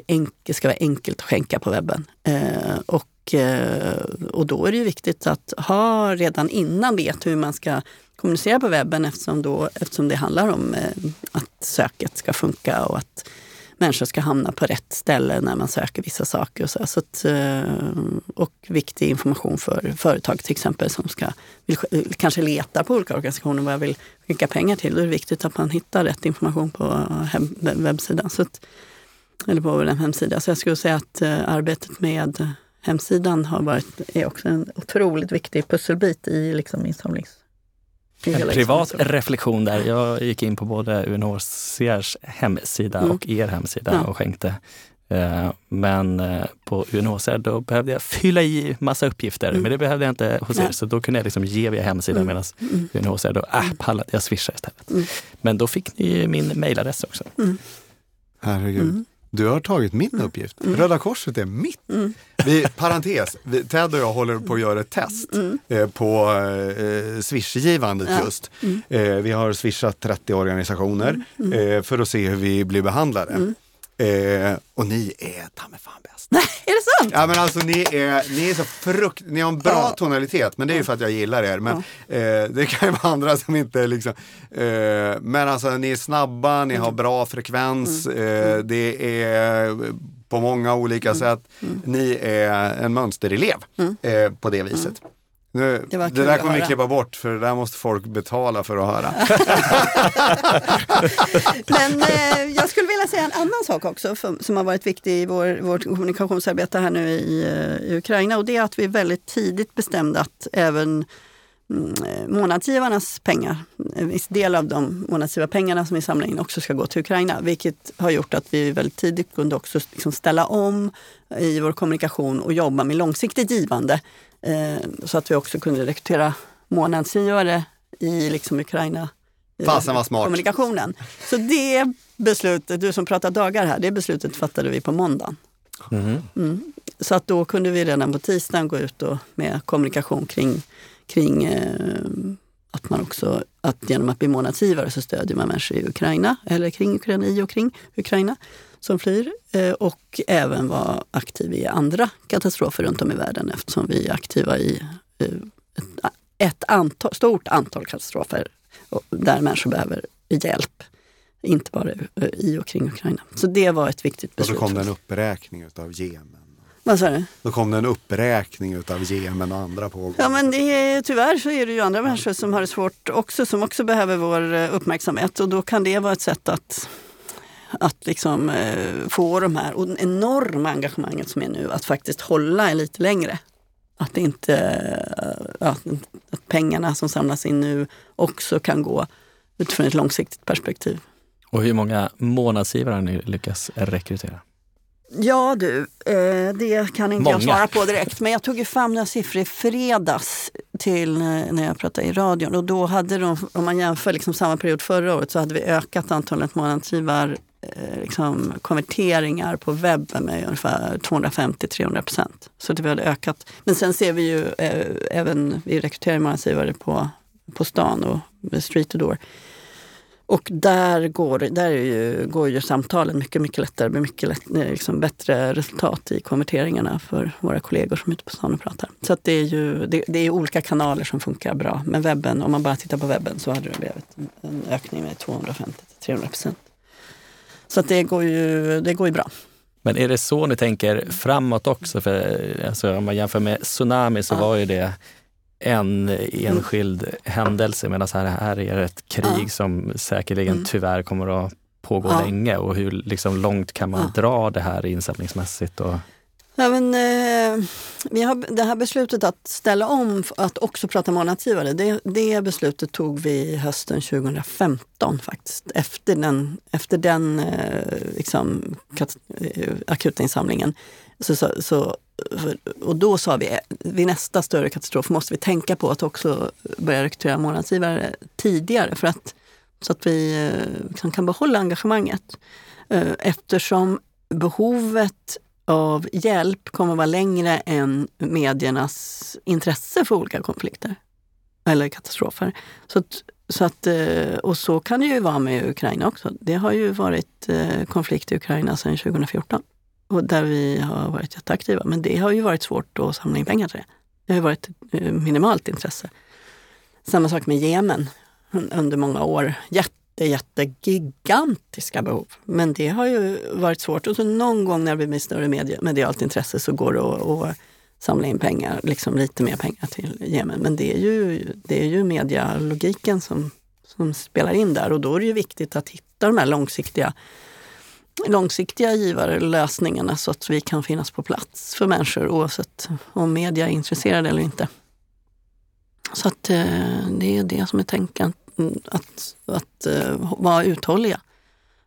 det ska vara enkelt att skänka på webben. Eh, och Eh, och då är det ju viktigt att ha redan innan vet hur man ska kommunicera på webben eftersom, då, eftersom det handlar om eh, att söket ska funka och att människor ska hamna på rätt ställe när man söker vissa saker. Och, så. Så att, eh, och viktig information för företag till exempel som ska, vill, eh, kanske letar på olika organisationer vad jag vill skicka pengar till. Då är det viktigt att man hittar rätt information på webbsidan. Så att, eller på vår hemsida. Så jag skulle säga att eh, arbetet med hemsidan har varit, är också en otroligt viktig pusselbit i liksom insamlings... En privat reflektion där. Jag gick in på både UNHCRs hemsida mm. och er hemsida ja. och skänkte. Eh, men eh, på UNHCR då behövde jag fylla i massa uppgifter, mm. men det behövde jag inte hos er. Så då kunde jag liksom ge via hemsidan mm. medan mm. UNHCR då, äh, pallade jag swisha istället. Mm. Men då fick ni min mejladress också. Mm. Herregud. Du har tagit min mm. uppgift. Mm. Röda Korset är mitt. Mm. Vi, parentes, vi, Ted och jag håller på att göra ett test mm. eh, på eh, swishgivandet ja. just. Mm. Eh, vi har swishat 30 organisationer mm. eh, för att se hur vi blir behandlade. Eh, och ni är ta mig fan bäst. Nej, sant? Ja men alltså ni är, ni är så frukt, ni har en bra ja. tonalitet men det är ju för att jag gillar er. Men ja. eh, det kan ju vara andra som inte liksom, eh, men alltså ni är snabba, ni mm. har bra frekvens, mm. Eh, mm. det är på många olika mm. sätt. Mm. Ni är en mönsterelev mm. eh, på det viset. Nu, det, det, där kommer vi klippa bort för det där måste folk betala för att höra. [LAUGHS] Men eh, jag skulle vilja säga en annan sak också för, som har varit viktig i vår, vårt kommunikationsarbete här nu i, eh, i Ukraina och det är att vi väldigt tidigt bestämde att även mm, månadsgivarnas pengar, en viss del av de månadsgiva pengarna som vi samlar in också ska gå till Ukraina. Vilket har gjort att vi väldigt tidigt kunde också liksom ställa om i vår kommunikation och jobba med långsiktigt givande. Eh, så att vi också kunde rekrytera månadsgivare i liksom Ukraina Fasen var smart. kommunikationen. Så det beslutet, du som pratar dagar här, det beslutet fattade vi på måndagen. Mm. Mm. Så att då kunde vi redan på tisdagen gå ut och med kommunikation kring, kring eh, att man också, att genom att bli månadsgivare så stödjer man människor i Ukraina, eller kring Ukraina, i och kring Ukraina som flyr eh, och även vara aktiv i andra katastrofer runt om i världen eftersom vi är aktiva i eh, ett, ett antal, stort antal katastrofer där människor behöver hjälp Inte bara i och kring Ukraina. Så det var ett viktigt beslut. Och så kom det en uppräkning utav Jemen. Vad sa du? Då kom det en uppräkning utav Jemen och andra pågående. Ja men det är, tyvärr så är det ju andra människor som har det svårt också, som också behöver vår eh, uppmärksamhet. Och då kan det vara ett sätt att, att liksom, eh, få de här och enorma engagemanget som är nu, att faktiskt hålla lite längre. Att, inte, eh, ja, att pengarna som samlas in nu också kan gå utifrån ett långsiktigt perspektiv. Och hur många månadsgivare har ni lyckats rekrytera? Ja du, eh, det kan inte Många. jag svara på direkt. Men jag tog ju fram några siffror i fredags till när jag pratade i radion. Och då hade de, om man jämför liksom samma period förra året så hade vi ökat antalet månadsgivar eh, Eh, liksom, konverteringar på webben med ungefär 250-300 procent. Så typ det hade ökat. Men sen ser vi ju eh, även, vi rekryterar månadsgivare på, på stan och street to door. Och där går, där ju, går ju samtalen mycket, mycket lättare med mycket lätt, eh, liksom bättre resultat i konverteringarna för våra kollegor som är ute på stan och pratar. Så det, är ju, det, det, är olika kanaler som funkar bra. Men webben, om man bara tittar på webben så hade det blivit en ökning med 250-300 procent. Så det, går ju, det går ju bra. Men är det så ni tänker framåt också? För alltså, om man jämför med tsunami så ja. var ju det en enskild mm. händelse medan här, här är ett krig ja. som säkerligen mm. tyvärr kommer att pågå ja. länge och hur liksom långt kan man dra det här insamlingsmässigt? Och... Ja, men, eh, vi har, det här beslutet att ställa om att också prata månadsgivare, det, det beslutet tog vi hösten 2015 faktiskt. Efter den, efter den eh, liksom, kat, eh. Så, så, så och då sa vi, eh, vid nästa större katastrof måste vi tänka på att också börja rekrytera månadsgivare tidigare för att, så att vi liksom kan behålla engagemanget. Eh, eftersom behovet av hjälp kommer att vara längre än mediernas intresse för olika konflikter eller katastrofer. Så att, så att, eh, och så kan det ju vara med Ukraina också. Det har ju varit eh, konflikt i Ukraina sedan 2014 och där vi har varit jätteaktiva. Men det har ju varit svårt att samla in pengar till det. Det har varit eh, minimalt intresse. Samma sak med Jemen under många år. Jätte, jättegigantiska behov. Men det har ju varit svårt. Och så någon gång när det blir större medialt intresse så går det att, att samla in pengar, liksom lite mer pengar till Jemen. Men det är ju, det är ju medialogiken som, som spelar in där och då är det ju viktigt att hitta de här långsiktiga långsiktiga givarlösningarna så att vi kan finnas på plats för människor oavsett om media är intresserade eller inte. Så att eh, det är det som är tänkandet att, att uh, vara uthålliga.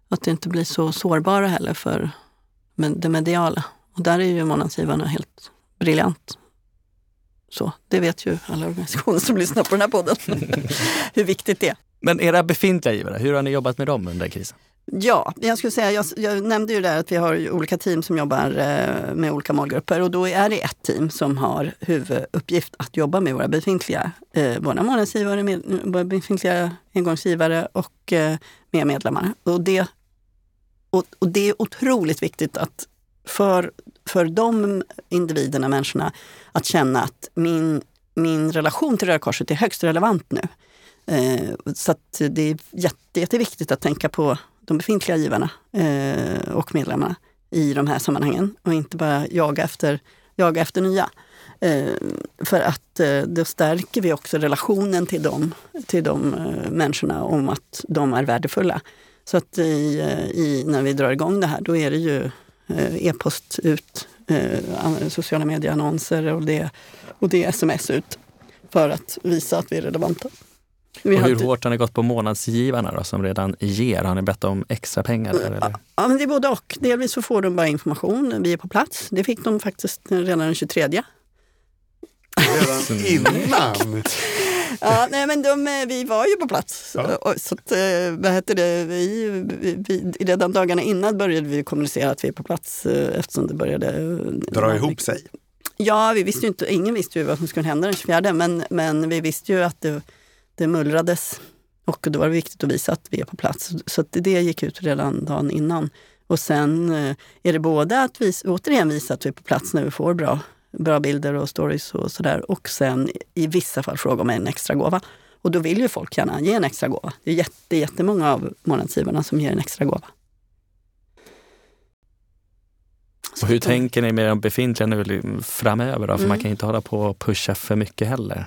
Att inte bli så sårbara heller för det mediala. Och där är ju månadsgivarna helt briljant. Så, det vet ju alla organisationer som lyssnar på den här podden, [LAUGHS] hur viktigt det är. Men era befintliga givare, hur har ni jobbat med dem under krisen? Ja, jag skulle säga, jag, jag, nämnde ju där att vi har olika team som jobbar eh, med olika målgrupper och då är det ett team som har huvuduppgift att jobba med våra befintliga, eh, våra månadsgivare, med, våra befintliga engångsgivare och eh, med medlemmar. Och det, och, och, det är otroligt viktigt att för, för de individerna, människorna, att känna att min, min relation till Röda Korset är högst relevant nu. Eh, så det är jätte, jätteviktigt att tänka på de befintliga givarna eh, och medlemmarna i de här sammanhangen och inte bara jaga efter, jaga efter nya. Eh, för att eh, då stärker vi också relationen till dem, till de eh, människorna om att de är värdefulla. Så att i, eh, i, när vi drar igång det här, då är det ju eh, e-post ut, eh, sociala medieannonser och det, och det är sms ut för att visa att vi är relevanta. Vi och hur hade... hårt har ni gått på månadsgivarna då, som redan ger? Har ni bett om extra pengar? Där, eller? Ja, men det är både och. Delvis så får de bara information. Vi är på plats. Det fick de faktiskt redan den 23. Redan innan? [LAUGHS] ja, nej, men de, vi var ju på plats. Ja. Så att, eh, vad heter det, vi, vi, redan dagarna innan började vi kommunicera att vi är på plats eh, eftersom det började eh, dra ihop sig. Ja, vi visste inte, ingen visste ju vad som skulle hända den 24 men, men vi visste ju att det det mullrades. Och då var det viktigt att visa att vi är på plats. Så det gick ut redan dagen innan. Och sen eh, är det både att vi, återigen visa att vi är på plats när vi får bra, bra bilder och stories och sådär. Och sen i vissa fall fråga om en extra gåva. Och då vill ju folk gärna ge en extra gåva. Det är jätte, jättemånga av månadsgivarna som ger en extra gåva. Och hur tänker ni med de befintliga nu framöver? Då? För Mm. man kan ju inte hålla på och pusha för mycket heller.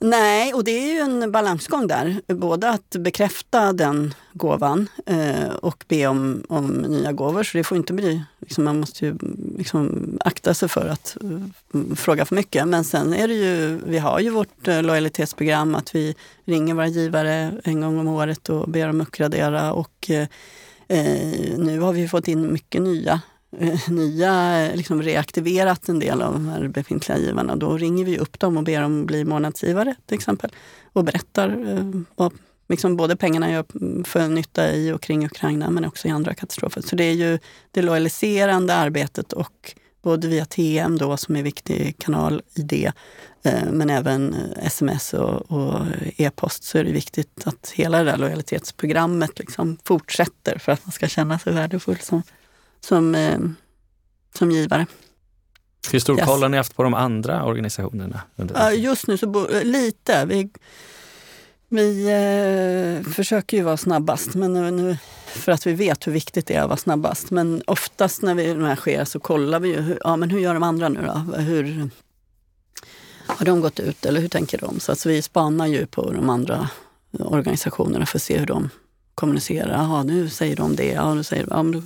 Nej, och det är ju en balansgång där. Både att bekräfta den gåvan eh, och be om, om nya gåvor. Så det får inte bli, liksom, man måste ju liksom, akta sig för att uh, fråga för mycket. Men sen är det ju, vi har ju vårt uh, lojalitetsprogram att vi ringer våra givare en gång om året och ber dem uppgradera. Och uh, nu har vi fått in mycket nya Eh, nya, eh, liksom reaktiverat en del av de här befintliga givarna. Då ringer vi upp dem och ber dem bli månadsgivare till exempel. Och berättar eh, vad liksom både pengarna gör för nytta i och kring Ukraina men också i andra katastrofer. Så det är ju det lojaliserande arbetet och både via TM då som är viktig kanal i det men även sms och, och e-post så är det viktigt att hela det där lojalitetsprogrammet liksom fortsätter för att man ska känna sig värdefull som, som, eh, som givare. Hur stor Yes. koll har ni haft på de andra organisationerna? Under just nu så bo, lite. Vi, vi eh, försöker ju vara snabbast men nu, nu, för att vi vet hur viktigt det är att vara snabbast. Men oftast när vi, det här sker så kollar vi ju hur, ja, men hur gör de andra nu då? Hur, har de gått ut eller hur tänker de? Så att vi spanar ju på de andra organisationerna för att se hur de kommunicerar. Jaha, nu säger de det. Ja, nu säger de, ja, men, då,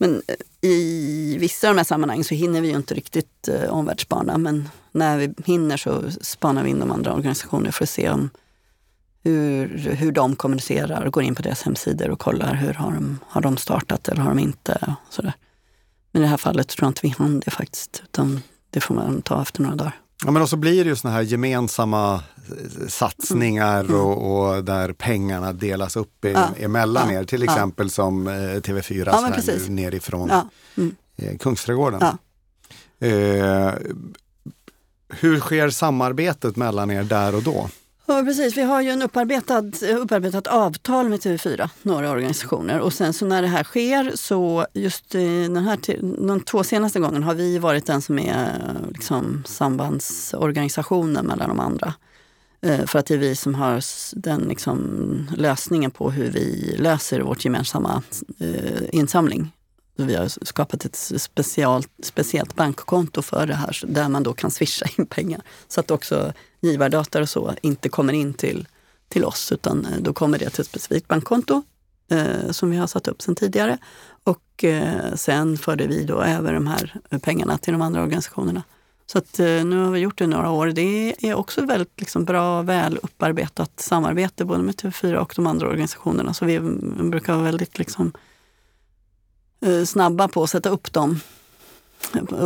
men eh, i vissa av de här sammanhangen så hinner vi ju inte riktigt eh, omvärldsspana. Men när vi hinner så spanar vi in de andra organisationerna för att se om hur, hur de kommunicerar och går in på deras hemsidor och kollar hur har de, har de startat eller har de inte. Och sådär. Men i det här fallet tror jag inte vi hann det faktiskt. Utan det får man ta efter några dagar. Ja, men också blir det ju såna här gemensamma eh, satsningar Mm. och, och där pengarna delas upp i, Ja. emellan Ja. er. Till Ja. exempel som eh, TV4 Ja, så här precis. nu nerifrån Ja. Mm. eh, Kungsträdgården. Ja. Eh, hur sker samarbetet mellan er där och då? Ja, precis. Vi har ju en upparbetad, upparbetat avtal med TV4, några organisationer. Och sen så när det här sker så just eh, den här, de två senaste gångerna har vi varit den som är liksom sambandsorganisationen mellan de andra. Eh, för att det är vi som har den liksom lösningen på hur vi löser vårt gemensamma eh, insamling. Så vi har skapat ett specialt, speciellt bankkonto för det här där man då kan swisha in pengar. Så att också givardata och så inte kommer in till, till oss utan eh, då kommer det till ett specifikt bankkonto eh, som vi har satt upp sedan tidigare. Och eh, sen förde vi då över de här pengarna till de andra organisationerna. Så att, eh, nu har vi gjort det i några år. Det är också väldigt liksom, bra, väl upparbetat samarbete både med TV4 och de andra organisationerna. Så vi brukar vara väldigt liksom, eh, snabba på att sätta upp dem,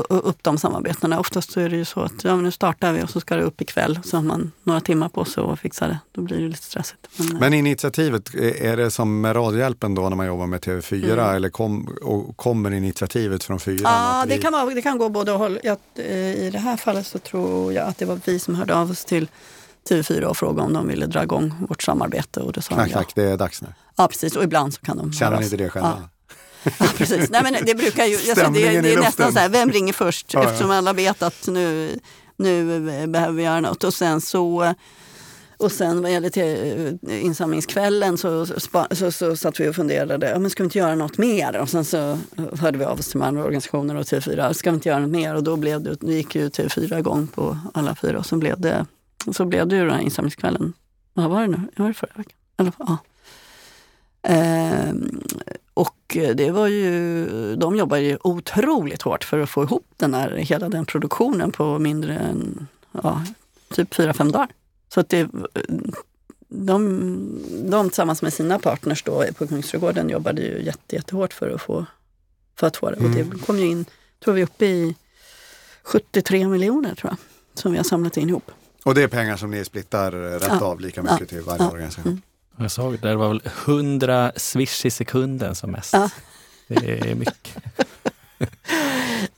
upp de samarbetena. Oftast så är det ju så att ja, men nu startar vi och så ska det upp ikväll. Så har man några timmar på sig att fixa det. Då blir det lite stressigt. Men, eh, Men initiativet, eh, är det som med Radiohjälpen då när man jobbar med TV4 Mm. eller kom, kommer initiativet från fyran? Ja, Att det vi- kan, vara, det kan gå både håll. Jag, eh, I det här fallet så tror jag att det var vi som hörde av oss till TV4 och frågade om de ville dra igång vårt samarbete. Och det sa de Knack, ja. knack, det är dags nu. ja, precis. Och ibland så kan de Känner ni inte det själva? Ja. Ja, precis. Nej, men det brukar ju, alltså, det, det är nästan så här, vem ringer först? Ja. Eftersom alla vet att nu, nu behöver vi göra något. Och sen så och sen vad gäller till insamlingskvällen så, så, så, så satt vi och funderade, ja, men ska vi inte göra något mer? Och sen så hörde vi av oss till de andra organisationer och TV4, ska vi inte göra något mer? Och då, blev det, då gick ju TV4 igång på alla fyra och så blev det, så blev det ju den här insamlingskvällen. Vad var det nu? Var det förra veckan? Eller, ja. Ehm, och det var ju, de jobbade ju otroligt hårt för att få ihop den här, hela den produktionen på mindre än ja, typ fyra, fem dagar. Så att det, de, de tillsammans med sina partners då på Kungsträdgården jobbade ju jätte, jättehårt för att få, för att få det. Och Mm. det kom ju in, tror vi är uppe i 73 miljoner tror jag, som vi har samlat in ihop. Och det är pengar som ni splittar eh, rätt Ja. av lika mycket Ja. till varje Ja. organisation? Mm. Jag såg det, det var väl 100 swish i sekunden som mest. Ja. Det är mycket. [LAUGHS]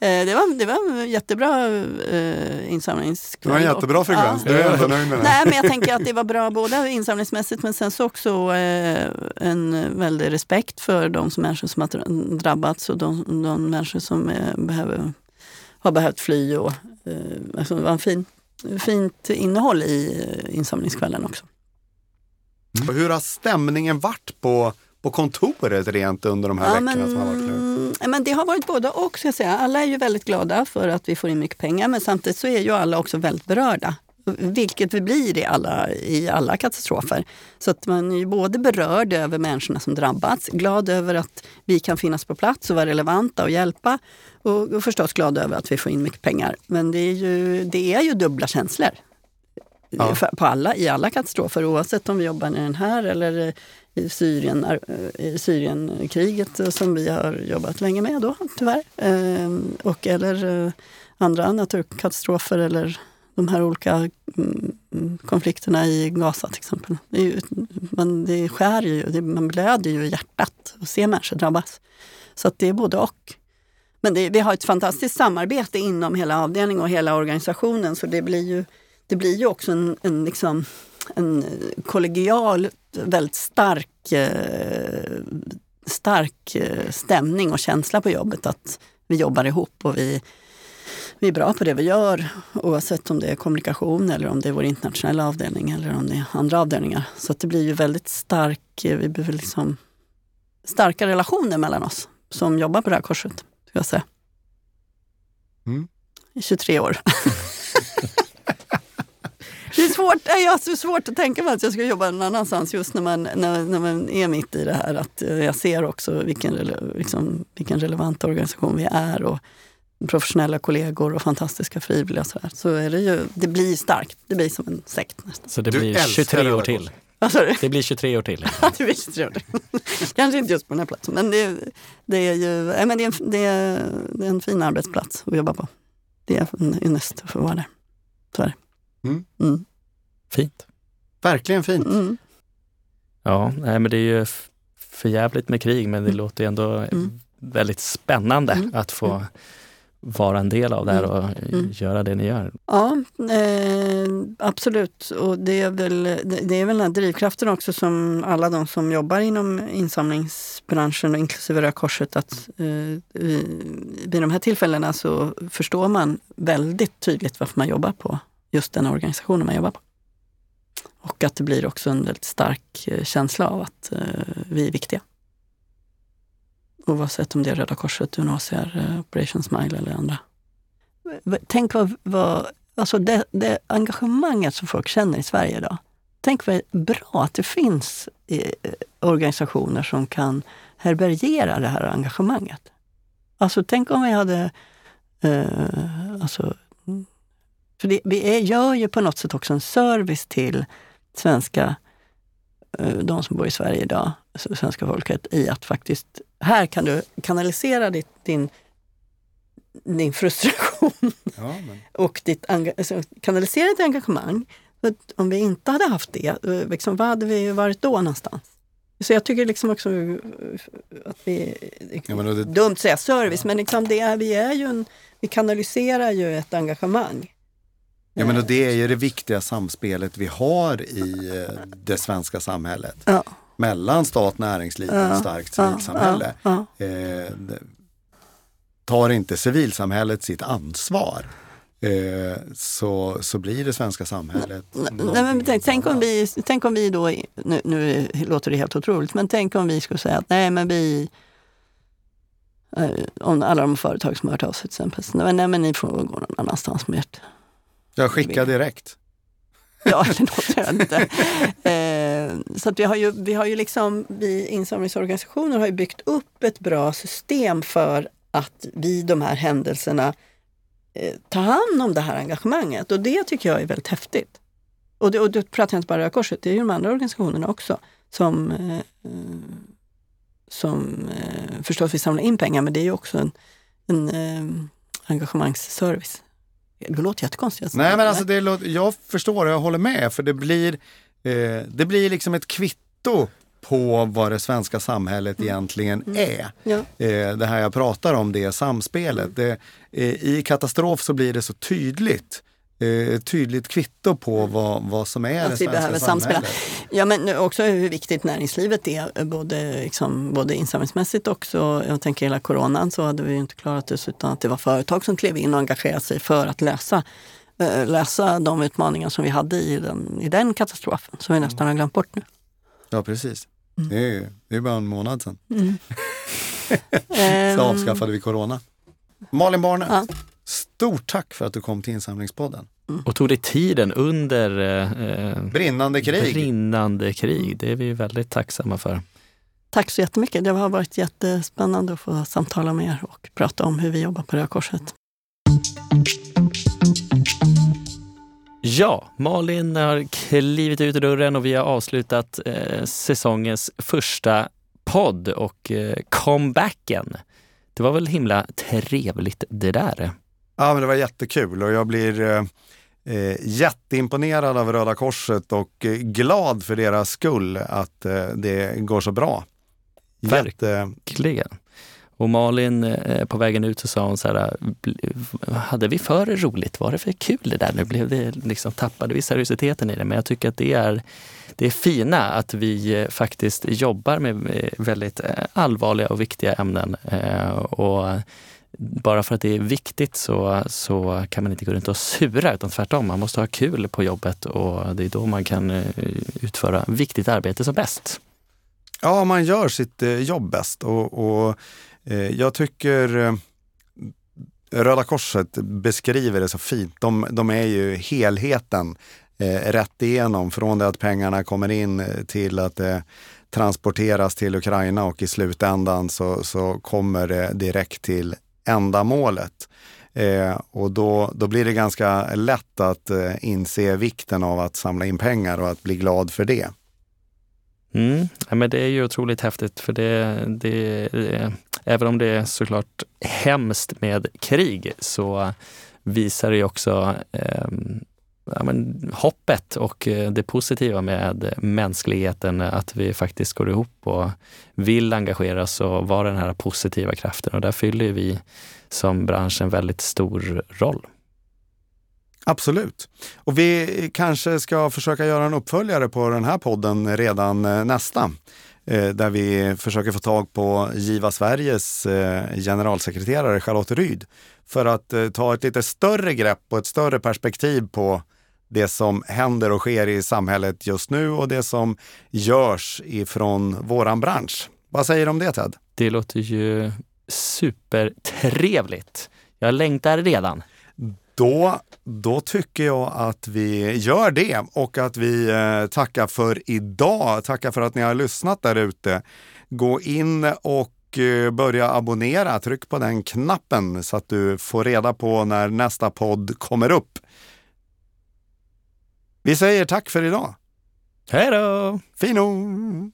Eh, det, var, det var en jättebra eh, insamlingskväll. Det var en jättebra Och- frekvens, Ja. du är ändå nöjd med det? Nej, men jag tänker att det var bra både insamlingsmässigt men sen så också eh, en väldig respekt för de som människor som har dra- drabbats och de, de människor som eh, behöver, har behövt fly. Och, eh, alltså det var en fin, fint innehåll i eh, insamlingskvällen också. Och Hur har stämningen varit på, på kontoret rent under de här veckorna som har varit nu? Ja, men det har varit både och. Ska jag säga. Alla är ju väldigt glada för att vi får in mycket pengar men samtidigt så är ju alla också väldigt berörda. Vilket vi blir i alla, i alla katastrofer. Så att man är ju både berörd över människorna som drabbats, glad över att vi kan finnas på plats och vara relevanta och hjälpa. Och, och förstås glad över att vi får in mycket pengar. Men det är ju, det är ju dubbla känslor. Ja. På alla, I alla katastrofer, oavsett om vi jobbar i den här eller i, Syrien, i Syrienkriget som vi har jobbat länge med då, tyvärr. Ehm, och eller eh, andra naturkatastrofer eller de här olika mm, konflikterna i Gaza till exempel. Det, ju, man, det skär ju, det, man blöder ju i hjärtat att se människor drabbas. Så att det är både och. Men det, vi har ett fantastiskt samarbete inom hela avdelningen och hela organisationen så det blir ju, det blir ju också en, en, liksom, en kollegial, väldigt stark, eh, stark eh, stämning och känsla på jobbet att vi jobbar ihop och vi, vi är bra på det vi gör oavsett om det är kommunikation eller om det är vår internationella avdelning eller om det är andra avdelningar. Så det blir ju väldigt stark, vi behöver liksom starka relationer mellan oss som jobbar på det här korset. Ska jag säga. Mm. I 23 år. [LAUGHS] det är svårt, jag har så svårt att tänka mig att jag ska jobba någon annanstans just när man, när, när man är mitt i det här. Att jag ser också vilken, liksom, vilken relevant organisation vi är och professionella kollegor och fantastiska frivilliga. Så, här. så är det ju, det blir starkt. Det blir som en sekt nästan. Så det Du blir älskar 23 år till. [LAUGHS] Det blir 23 år till. det blir 23 år. Kanske inte just på den här platsen, men det, det är ju nej, men det är, en, det, är, det är en fin arbetsplats att jobba på. Det är en ynnest att få vara där. Så är det. Mm. Mm. Fint. Verkligen fint. Mm. Ja, nej, men det är ju för jävligt med krig, men det låter ju ändå Mm. väldigt spännande Mm. att få vara en del av det här och Mm. göra det ni gör. Ja, eh, absolut. Och det är, väl, det, är väl den här drivkraften också som alla de som jobbar inom insamlingsbranschen, och inklusive Röda Korset, att eh, vid, vid de här tillfällena så förstår man väldigt tydligt varför man jobbar på just den organisationen man jobbar på. Och att det blir också en väldigt stark eh, känsla av att eh, vi är viktiga. Oavsett om det är Röda Korset, UNHCR, eh, Operation Smile eller andra. Tänk vad, vad alltså det, det engagemanget som folk känner i Sverige idag. Tänk vad bra att det finns organisationer som kan härbärgera det här engagemanget. Alltså tänk om vi hade... Eh, alltså, för det, vi är, gör ju på något sätt också en service till svenska, eh, de som bor i Sverige idag, svenska folket, i att faktiskt, här kan du kanalisera ditt, din, din frustration Ja, men. [LAUGHS] och ditt alltså, kanalisera ditt engagemang. För om vi inte hade haft det, eh, liksom, vad hade vi varit då någonstans? Så jag tycker liksom också eh, att vi, Ja, det- dumt att säga service, men liksom det är, vi, är ju en, vi kanaliserar ju ett engagemang. Ja, men och det är ju det viktiga samspelet vi har i eh, det svenska samhället. Ja, Mellan stat, näringsliv och ett starkt civilsamhälle. Ja, ja, Eh, tar inte civilsamhället sitt ansvar eh, så, så blir det svenska samhället Nej, men tänk, tänk, om vi, tänk om vi då, nu, nu låter det helt otroligt, men tänk om vi skulle säga att nej men vi, eh, om alla de företag som har hört av sig till exempel, nej men ni får gå någon annanstans med ert Jag skickar direkt. Ja, [LAUGHS] det låter jag inte. Eh, så att vi har ju, vi har ju liksom, vi insamlingsorganisationer har ju byggt upp ett bra system för att vid de här händelserna eh, ta hand om det här engagemanget. Och det tycker jag är väldigt häftigt. Och det, och det pratar jag inte bara Röda Korset, det är ju de andra organisationerna också som, eh, eh, som eh, förstås vill samla in pengar, men det är ju också en, en eh, engagemangsservice. Det låter jättekonstigt. Nej men alltså det låter, jag förstår och jag håller med för det blir, eh, det blir liksom ett kvitto på vad det svenska samhället egentligen är. Ja. Eh, det här jag pratar om, det samspelet. Det, eh, I katastrof så blir det så tydligt. Eh, tydligt kvitto på vad, vad som är det Att vi svenska behöver samspela. Ja, men också hur viktigt näringslivet är, både, liksom, både insamlingsmässigt och så, jag tänker hela coronan så hade vi inte klarat oss utan att det var företag som klev in och engagerade sig för att lösa, eh, lösa de utmaningar som vi hade i den, i den katastrofen, som vi nästan har glömt bort nu. Ja, precis. Mm. Det, är, det är bara en månad sedan. Mm. [LAUGHS] Så Ehm, avskaffade vi corona. Malin Barne, Ja. Stort tack för att du kom till Insamlingspodden. Och tog dig tiden under eh, Brinnande krig. brinnande krig. Det är vi väldigt tacksamma för. Tack så jättemycket. Det har varit jättespännande att få samtala med er och prata om hur vi jobbar på Röda Korset. Ja, Malin har klivit ut ur dörren och vi har avslutat eh, säsongens första podd och eh, comebacken. Det var väl himla trevligt det där. Ja, men det var jättekul och jag blir eh, eh, jätteimponerad av Röda Korset och eh, glad för deras skull att eh, det går så bra. Jätte, Verkligen. Och Malin eh, på vägen ut så sa hon så här, hade vi för roligt? Var det för kul det där? Nu blev det liksom, tappade vi seriositeten i det. Men jag tycker att det är det är fina att vi eh, faktiskt jobbar med eh, väldigt eh, allvarliga och viktiga ämnen. Eh, Och bara för att det är viktigt så, så kan man inte gå runt och sura utan tvärtom, man måste ha kul på jobbet och det är då man kan eh, utföra viktigt arbete som bäst. ja, man gör sitt eh, jobb bäst och, och eh, jag tycker eh, Röda Korset beskriver det så fint. De, de är ju helheten eh, rätt igenom från det att pengarna kommer in till att det transporteras till Ukraina och i slutändan så, så kommer det direkt till ändamålet. Eh, och då, då blir det ganska lätt att eh, inse vikten av att samla in pengar och att bli glad för det. Mm. Ja, men det är ju otroligt häftigt för det, det, det, även om det är såklart hemskt med krig så visar det ju också eh, ja, men hoppet och eh, det positiva med mänskligheten, att vi faktiskt går ihop och vill engagera oss och vara den här positiva kraften. Och där fyller vi som bransch en väldigt stor roll. Absolut. Och vi kanske ska försöka göra en uppföljare på den här podden redan eh, nästa. Eh, där vi försöker få tag på Giva Sveriges generalsekreterare Charlotte Ryd för att ta ett lite större grepp och ett större perspektiv på det som händer och sker i samhället just nu och det som görs ifrån våran bransch. Vad säger du om det Ted? Det låter ju supertrevligt. Jag längtar redan. Då, då tycker jag att vi gör det och att vi eh, tackar för idag. Tackar för att ni har lyssnat där ute. Gå in och eh, börja abonnera. Tryck på den knappen så att du får reda på när nästa podd kommer upp. Vi säger tack för idag. Hej då! Fino!